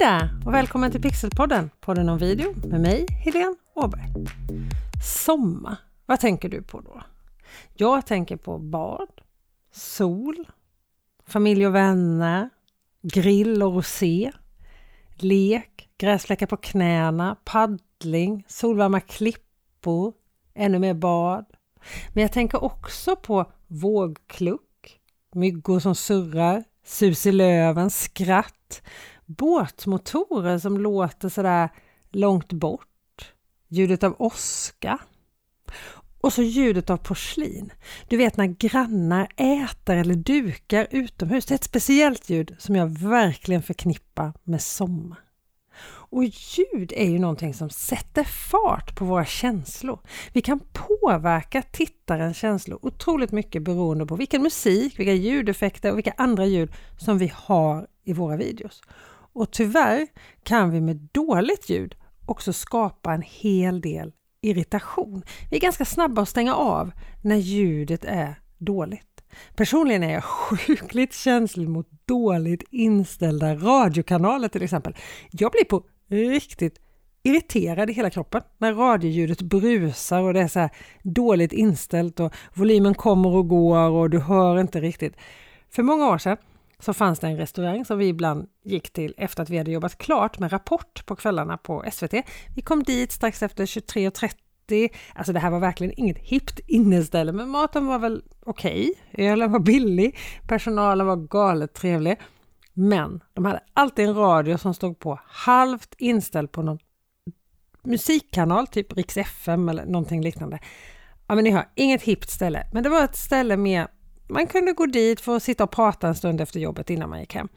Hej där och välkommen till Pixelpodden, podden om video med mig, Helene Åberg. Sommar, vad tänker du på då? Jag tänker på bad, sol, familj och vänner, grill och rosé, lek, gräsfläckar på knäna, paddling, solvarma klippor, ännu mer bad. Men jag tänker också på vågkluck, myggor som surrar, sus i löven, skratt, båtmotorer som låter sådär långt bort, ljudet av åska och så ljudet av porslin. Du vet när grannar äter eller dukar utomhus. Det är ett speciellt ljud som jag verkligen förknippar med sommar. Och ljud är ju någonting som sätter fart på våra känslor. Vi kan påverka tittarens känslor otroligt mycket beroende på vilken musik, vilka ljudeffekter och vilka andra ljud som vi har i våra videos. Och tyvärr kan vi med dåligt ljud också skapa en hel del irritation. Vi är ganska snabba att stänga av när ljudet är dåligt. Personligen är jag sjukligt känslig mot dåligt inställda radiokanaler till exempel. Jag blir på riktigt irriterad i hela kroppen när radioljudet brusar och det är så dåligt inställt och volymen kommer och går och du hör inte riktigt. För många år sedan så fanns det en restaurang som vi ibland gick till efter att vi hade jobbat klart med Rapport på kvällarna på SVT. Vi kom dit strax efter 23.30. Alltså det här var verkligen inget hippt inneställe, men maten var väl okej. Okay. Ölen var billig, personalen var galet trevlig. Men de hade alltid en radio som stod på halvt inställd på någon musikkanal, typ Rix FM eller någonting liknande. Ja, men ni hör, inget hippt ställe, men det var ett ställe med man kunde gå dit för att sitta och prata en stund efter jobbet innan man gick hem.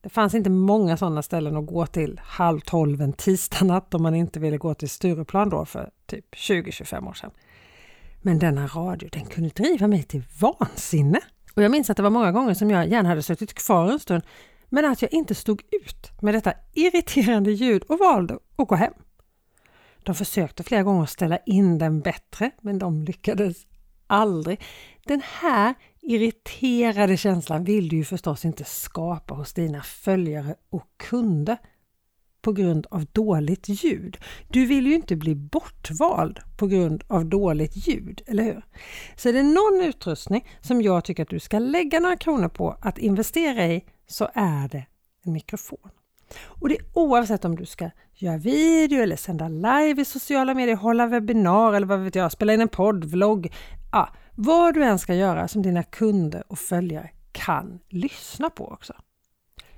Det fanns inte många sådana ställen att gå till halv tolv en tisdagnatt om man inte ville gå till Stureplan då för typ 20-25 år sedan. Men denna radio, den kunde driva mig till vansinne. Och jag minns att det var många gånger som jag gärna hade suttit kvar en stund men att jag inte stod ut med detta irriterande ljud och valde att gå hem. De försökte flera gånger att ställa in den bättre men de lyckades aldrig. Den här irriterade känslan vill du ju förstås inte skapa hos dina följare och kunder på grund av dåligt ljud. Du vill ju inte bli bortvald på grund av dåligt ljud, eller hur? Så är det någon utrustning som jag tycker att du ska lägga några kronor på att investera i så är det en mikrofon. Och det är oavsett om du ska göra video eller sända live i sociala medier, hålla webbinar eller vad vet jag, spela in en podd, vlogg. Ja, vad du än ska göra som dina kunder och följare kan lyssna på också.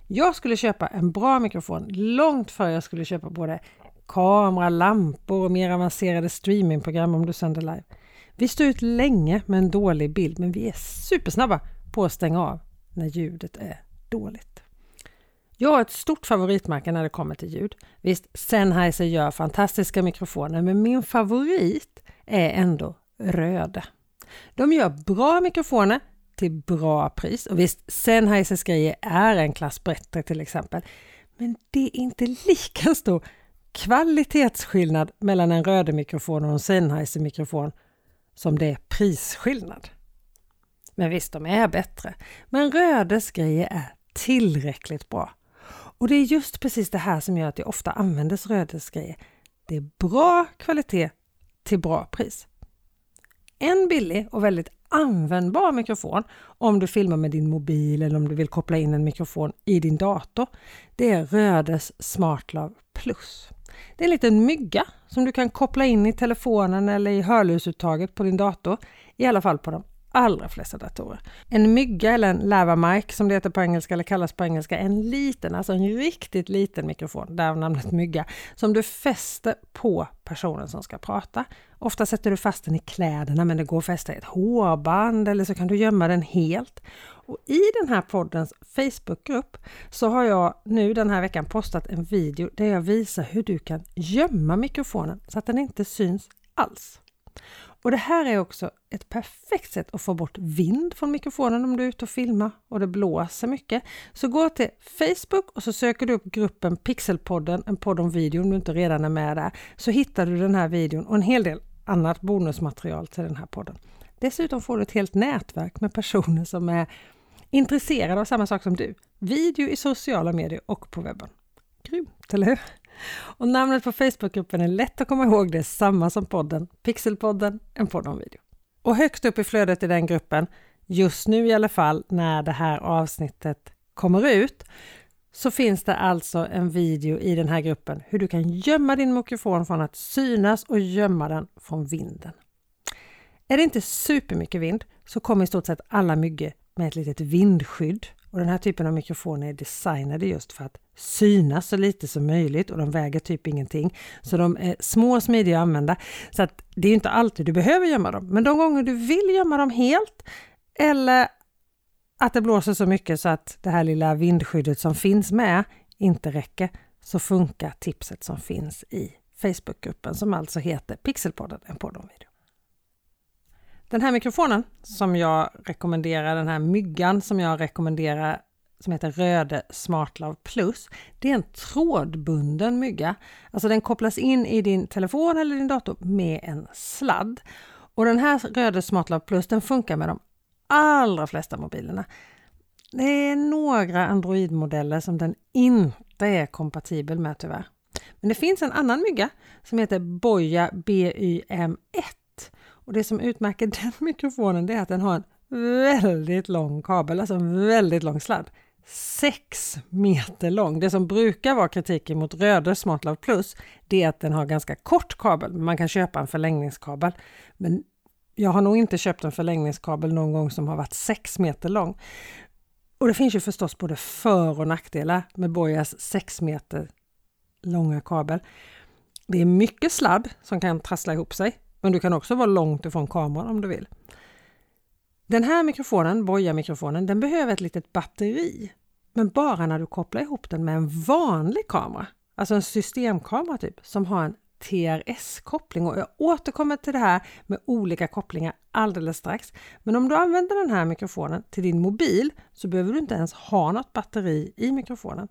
Jag skulle köpa en bra mikrofon långt före jag skulle köpa både kamera, lampor och mer avancerade streamingprogram om du sänder live. Vi står ut länge med en dålig bild men vi är supersnabba på att stänga av när ljudet är dåligt. Jag har ett stort favoritmärke när det kommer till ljud. Visst, Sennheiser gör fantastiska mikrofoner men min favorit är ändå Röde. De gör bra mikrofoner till bra pris. Och visst, Sennheisers grejer är en klass bättre till exempel. Men det är inte lika stor kvalitetsskillnad mellan en Röde-mikrofon och en Sennheiser-mikrofon som det är prisskillnad. Men visst, de är bättre. Men Rödes grejer är tillräckligt bra. Och det är just precis det här som gör att det ofta användes Rödes grejer. Det är bra kvalitet till bra pris. En billig och väldigt användbar mikrofon om du filmar med din mobil eller om du vill koppla in en mikrofon i din dator. Det är Rödes SmartLav Plus. Det är en liten mygga som du kan koppla in i telefonen eller i hörlursuttaget på din dator. I alla fall på de allra flesta datorer. En mygga eller en lava som det heter på engelska eller kallas på engelska, en liten, alltså en riktigt liten mikrofon, därav namnet mygga, som du fäster på personen som ska prata. Ofta sätter du fast den i kläderna men det går att fästa i ett hårband eller så kan du gömma den helt. Och I den här poddens Facebookgrupp så har jag nu den här veckan postat en video där jag visar hur du kan gömma mikrofonen så att den inte syns alls. Och det här är också ett perfekt sätt att få bort vind från mikrofonen om du är ute och filmar och det blåser mycket. Så gå till Facebook och så söker du upp gruppen Pixelpodden, en podd om video om du inte redan är med där. Så hittar du den här videon och en hel del annat bonusmaterial till den här podden. Dessutom får du ett helt nätverk med personer som är intresserade av samma sak som du. Video i sociala medier och på webben. Grymt, eller hur? Och namnet på Facebookgruppen är lätt att komma ihåg, det är samma som podden, Pixelpodden, en podd om video. Och högst upp i flödet i den gruppen, just nu i alla fall när det här avsnittet kommer ut, så finns det alltså en video i den här gruppen hur du kan gömma din mikrofon från att synas och gömma den från vinden. Är det inte supermycket vind så kommer i stort sett alla myggor med ett litet vindskydd och den här typen av mikrofoner är designade just för att synas så lite som möjligt och de väger typ ingenting. Så de är små och smidiga att använda. Så att det är inte alltid du behöver gömma dem, men de gånger du vill gömma dem helt eller att det blåser så mycket så att det här lilla vindskyddet som finns med inte räcker så funkar tipset som finns i Facebookgruppen som alltså heter Pixelpodden, en podd om video. Den här mikrofonen som jag rekommenderar, den här myggan som jag rekommenderar som heter Röde SmartLove Plus. Det är en trådbunden mygga. Alltså den kopplas in i din telefon eller din dator med en sladd. Och den här Röde SmartLove Plus den funkar med de allra flesta mobilerna. Det är några Android-modeller som den inte är kompatibel med tyvärr. Men det finns en annan mygga som heter Boya BYM1 och det som utmärker den mikrofonen är att den har en väldigt lång kabel, alltså en väldigt lång sladd. 6 meter lång. Det som brukar vara kritiken mot Röde SmartLav+. det är att den har ganska kort kabel. Man kan köpa en förlängningskabel. Men jag har nog inte köpt en förlängningskabel någon gång som har varit 6 meter lång. Och det finns ju förstås både för och nackdelar med Boyas 6 meter långa kabel. Det är mycket sladd som kan trassla ihop sig, men du kan också vara långt ifrån kameran om du vill. Den här mikrofonen, Boya-mikrofonen, den behöver ett litet batteri, men bara när du kopplar ihop den med en vanlig kamera, alltså en systemkamera typ, som har en TRS-koppling och jag återkommer till det här med olika kopplingar alldeles strax. Men om du använder den här mikrofonen till din mobil så behöver du inte ens ha något batteri i mikrofonen.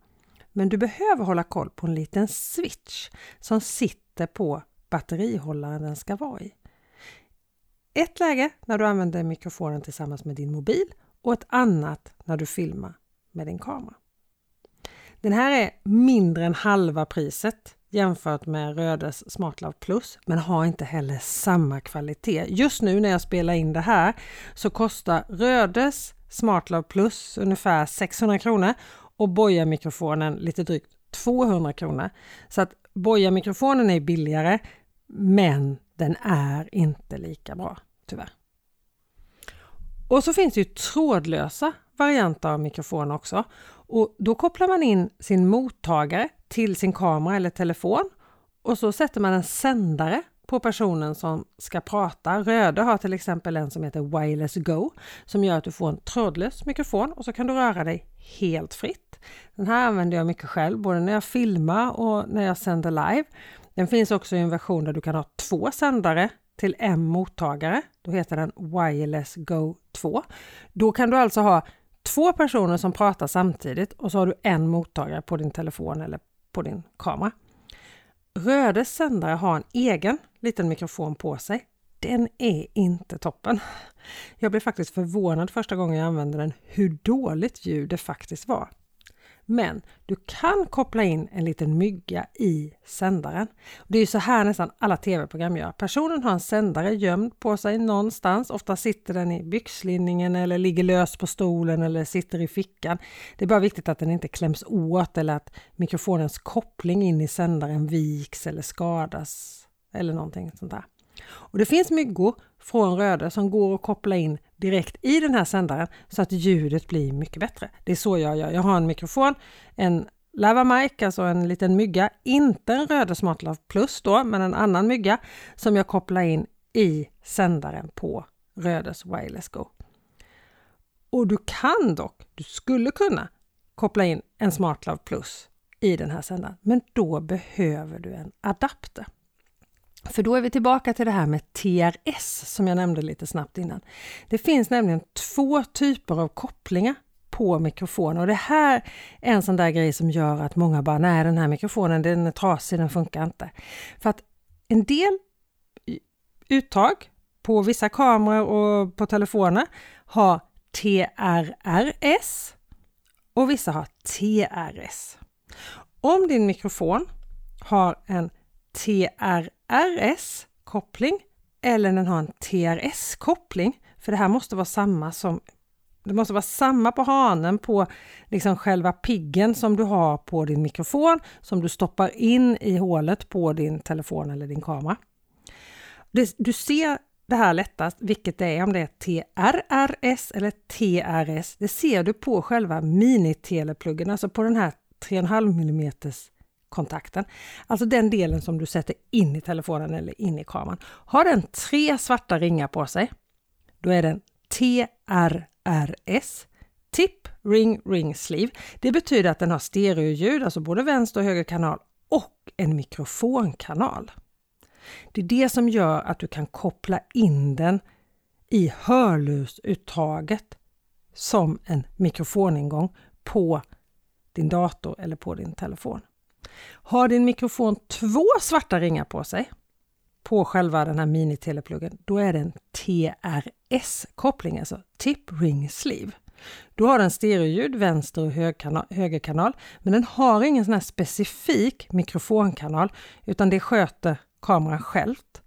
Men du behöver hålla koll på en liten switch som sitter på batterihållaren den ska vara i. Ett läge när du använder mikrofonen tillsammans med din mobil och ett annat när du filmar med din kamera. Den här är mindre än halva priset jämfört med Rödes SmartLav Plus men har inte heller samma kvalitet. Just nu när jag spelar in det här så kostar Rödes SmartLav Plus ungefär 600 kronor och Boya-mikrofonen lite drygt 200 kronor. Så att Boya-mikrofonen är billigare men den är inte lika bra, tyvärr. Och så finns det ju trådlösa varianter av mikrofon också. Och då kopplar man in sin mottagare till sin kamera eller telefon och så sätter man en sändare på personen som ska prata. Röde har till exempel en som heter Wireless Go som gör att du får en trådlös mikrofon och så kan du röra dig helt fritt. Den här använder jag mycket själv, både när jag filmar och när jag sänder live. Den finns också i en version där du kan ha två sändare till en mottagare. Då heter den Wireless Go 2. Då kan du alltså ha två personer som pratar samtidigt och så har du en mottagare på din telefon eller på din kamera. Rödes sändare har en egen liten mikrofon på sig. Den är inte toppen. Jag blev faktiskt förvånad första gången jag använde den hur dåligt ljud det faktiskt var. Men du kan koppla in en liten mygga i sändaren. Det är så här nästan alla tv-program gör. Personen har en sändare gömd på sig någonstans. Ofta sitter den i byxlinningen eller ligger lös på stolen eller sitter i fickan. Det är bara viktigt att den inte kläms åt eller att mikrofonens koppling in i sändaren viks eller skadas eller någonting sånt där. Och det finns myggor från Röde som går att koppla in direkt i den här sändaren så att ljudet blir mycket bättre. Det är så jag gör. Jag har en mikrofon, en Lava Mic, alltså en liten mygga, inte en Röde SmartLove Plus då, men en annan mygga som jag kopplar in i sändaren på Rödes Wireless Go. Och du kan dock, du skulle kunna koppla in en SmartLove Plus i den här sändaren, men då behöver du en adapter. För då är vi tillbaka till det här med TRS som jag nämnde lite snabbt innan. Det finns nämligen två typer av kopplingar på mikrofonen och det här är en sån där grej som gör att många bara nej den här mikrofonen den är trasig, den funkar inte. För att en del uttag på vissa kameror och på telefoner har TRRS och vissa har TRS. om din mikrofon har en TRS RS-koppling eller den har en TRS-koppling, för det här måste vara samma som det måste vara samma på hanen på liksom själva piggen som du har på din mikrofon som du stoppar in i hålet på din telefon eller din kamera. du ser det här lättast, vilket det är, om det är TRRS eller TRS. Det ser du på själva minitelepluggen, alltså på den här 3,5 mm kontakten. Alltså den delen som du sätter in i telefonen eller in i kameran. Har den tre svarta ringar på sig, då är den TRRS. Tip Ring Ring Sleeve. Det betyder att den har stereoljud, alltså både vänster och höger kanal och en mikrofonkanal. Det är det som gör att du kan koppla in den i hörlursuttaget som en mikrofoningång på din dator eller på din telefon. Har din mikrofon två svarta ringar på sig på själva den här minitelepluggen, då är det en TRS-koppling, alltså Tip Ring Sleeve. Då har den stereoljud, vänster och högerkanal, men den har ingen sån här specifik mikrofonkanal, utan det sköter kameran självt.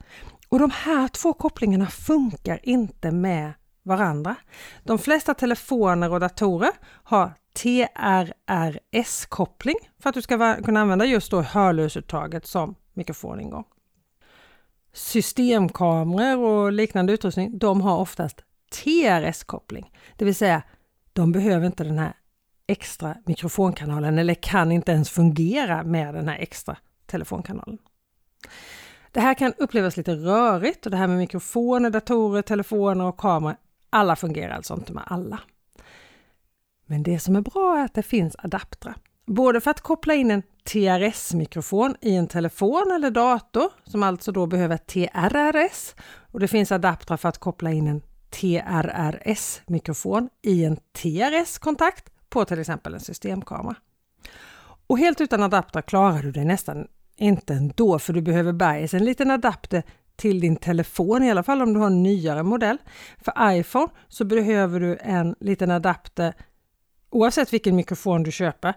Och de här två kopplingarna funkar inte med varandra. De flesta telefoner och datorer har TRRS-koppling för att du ska kunna använda just då hörlursuttaget som mikrofoningång. Systemkameror och liknande utrustning, de har oftast TRS-koppling, det vill säga de behöver inte den här extra mikrofonkanalen eller kan inte ens fungera med den här extra telefonkanalen. Det här kan upplevas lite rörigt och det här med mikrofoner, datorer, telefoner och kameror, alla fungerar alltså inte med alla. Men det som är bra är att det finns adaptrar. Både för att koppla in en TRS-mikrofon i en telefon eller dator, som alltså då behöver TRRS. Och det finns adaptrar för att koppla in en TRRS-mikrofon i en TRS-kontakt på till exempel en systemkamera. Och helt utan adapter klarar du dig nästan inte ändå, för du behöver bergis en liten adapter till din telefon, i alla fall om du har en nyare modell. För iPhone så behöver du en liten adapter oavsett vilken mikrofon du köper.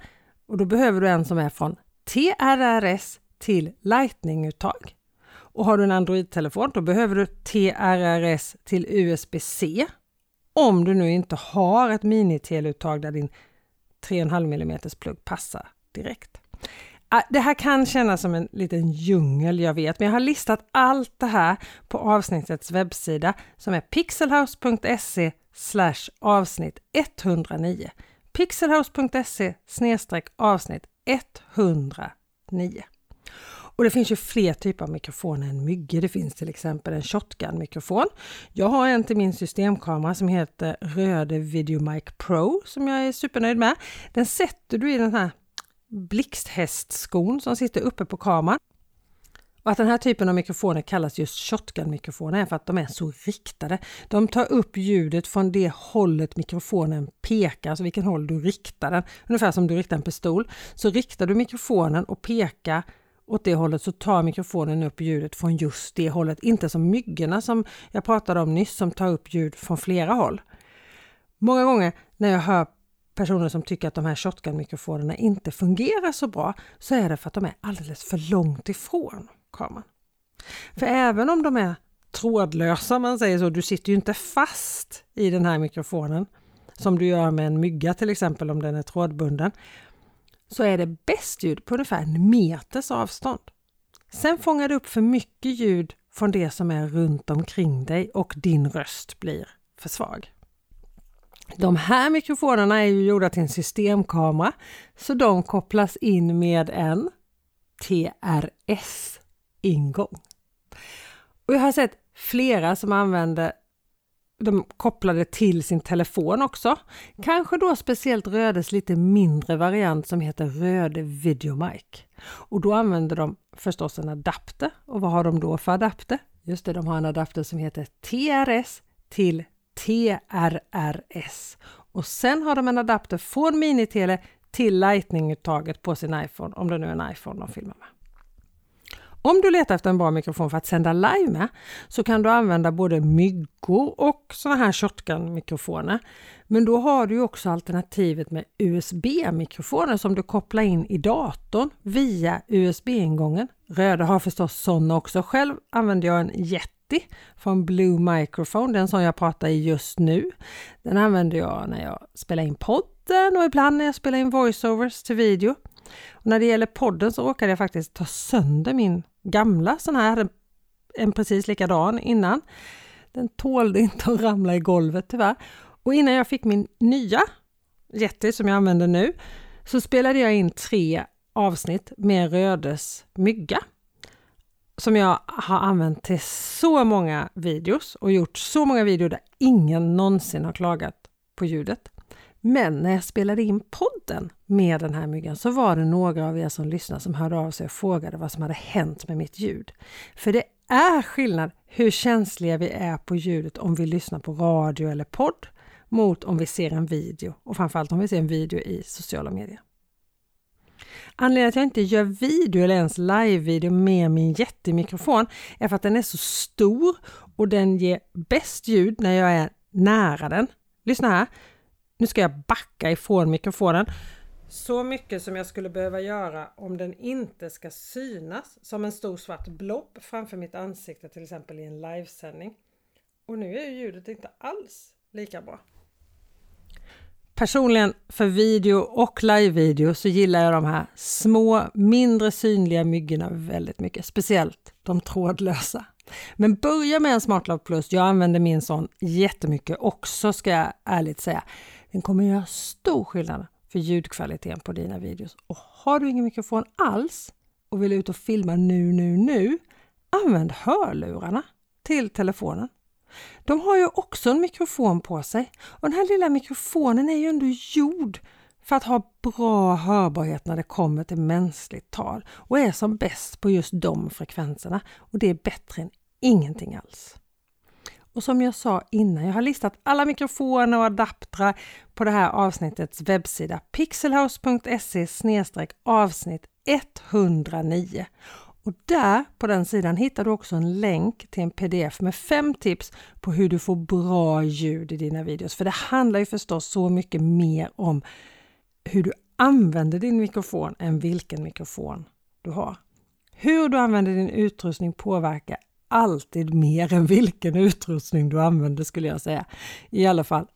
Och då behöver du en som är från TRRS till Lightning-uttag. Och har du en Android-telefon då behöver du TRRS till USB-C. Om du nu inte har ett miniteleuttag där din 3,5 mm plugg passar direkt. Ah, det här kan kännas som en liten djungel, jag vet, men jag har listat allt det här på avsnittets webbsida som är pixelhouse.se avsnitt 109 pixelhouse.se avsnitt 109. Och det finns ju fler typer av mikrofoner än myggor. Det finns till exempel en shotgun-mikrofon. Jag har en till min systemkamera som heter Röde VideoMic Pro som jag är supernöjd med. Den sätter du i den här blixthästskon som sitter uppe på kameran. Och att den här typen av mikrofoner kallas just shotgun-mikrofoner är för att de är så riktade. De tar upp ljudet från det hållet mikrofonen pekar, alltså vilken håll du riktar den. Ungefär som du riktar en pistol. Så riktar du mikrofonen och pekar åt det hållet så tar mikrofonen upp ljudet från just det hållet. Inte som myggorna som jag pratade om nyss som tar upp ljud från flera håll. Många gånger när jag hör personer som tycker att de här shotgun-mikrofonerna inte fungerar så bra så är det för att de är alldeles för långt ifrån kameran. För även om de är trådlösa, man säger så, du sitter ju inte fast i den här mikrofonen som du gör med en mygga till exempel om den är trådbunden, så är det bäst ljud på ungefär en meters avstånd. Sen fångar du upp för mycket ljud från det som är runt omkring dig och din röst blir för svag. De här mikrofonerna är ju gjorda till en systemkamera så de kopplas in med en TRS ingång. Och jag har sett flera som använder de kopplade till sin telefon också. Kanske då speciellt Rödes lite mindre variant som heter Röde Videomic. Och då använder de förstås en adapter. Och vad har de då för adapter? Just det, de har en adapter som heter TRS till TRRS. Och sen har de en adapter från Minitele till Lightning-uttaget på sin iPhone, om det nu är en iPhone de filmar med. Om du letar efter en bra mikrofon för att sända live med så kan du använda både myggor och såna här shotgun-mikrofoner. Men då har du också alternativet med USB-mikrofoner som du kopplar in i datorn via USB-ingången. Röda har förstås sådana också. Själv använder jag en Yeti från Blue Microphone, den som jag pratar i just nu. Den använder jag när jag spelar in podden och ibland när jag spelar in voiceovers till video. Och när det gäller podden så råkade jag faktiskt ta sönder min gamla sån här, jag hade en precis likadan innan. Den tålde inte att ramla i golvet tyvärr. Och innan jag fick min nya Yeti som jag använder nu så spelade jag in tre avsnitt med Rödes mygga som jag har använt till så många videos och gjort så många videor där ingen någonsin har klagat på ljudet. Men när jag spelade in podden med den här myggan så var det några av er som lyssnade som hörde av sig och frågade vad som hade hänt med mitt ljud. För det är skillnad hur känsliga vi är på ljudet om vi lyssnar på radio eller podd mot om vi ser en video och framförallt om vi ser en video i sociala medier. Anledningen till att jag inte gör video eller ens live-video med min jättemikrofon är för att den är så stor och den ger bäst ljud när jag är nära den. Lyssna här! Nu ska jag backa ifrån mikrofonen. Så mycket som jag skulle behöva göra om den inte ska synas som en stor svart blob framför mitt ansikte till exempel i en livesändning. Och nu är ljudet inte alls lika bra. Personligen för video och live-video så gillar jag de här små, mindre synliga myggorna väldigt mycket, speciellt de trådlösa. Men börja med en Smartlove Plus. Jag använder min sån jättemycket också ska jag ärligt säga. Den kommer göra stor skillnad för ljudkvaliteten på dina videos. Och har du ingen mikrofon alls och vill ut och filma nu, nu, nu, använd hörlurarna till telefonen. De har ju också en mikrofon på sig och den här lilla mikrofonen är ju ändå gjord för att ha bra hörbarhet när det kommer till mänskligt tal och är som bäst på just de frekvenserna och det är bättre än ingenting alls. Och som jag sa innan, jag har listat alla mikrofoner och adaptrar på det här avsnittets webbsida pixelhouse.se avsnitt 109. Och där på den sidan hittar du också en länk till en pdf med fem tips på hur du får bra ljud i dina videos. För det handlar ju förstås så mycket mer om hur du använder din mikrofon än vilken mikrofon du har. Hur du använder din utrustning påverkar alltid mer än vilken utrustning du använder skulle jag säga. I alla fall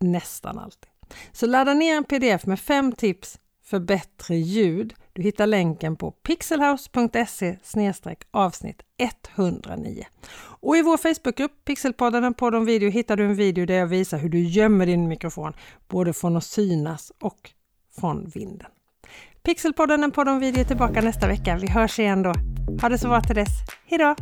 nästan alltid. Så ladda ner en pdf med fem tips för bättre ljud. Du hittar länken på pixelhouse.se avsnitt 109. Och i vår Facebookgrupp Pixelpodden en podd om video hittar du en video där jag visar hur du gömmer din mikrofon både från att synas och från vinden. Pixelpodden en podd om video är tillbaka nästa vecka. Vi hörs igen då. Ha det så bra till dess. Hejdå!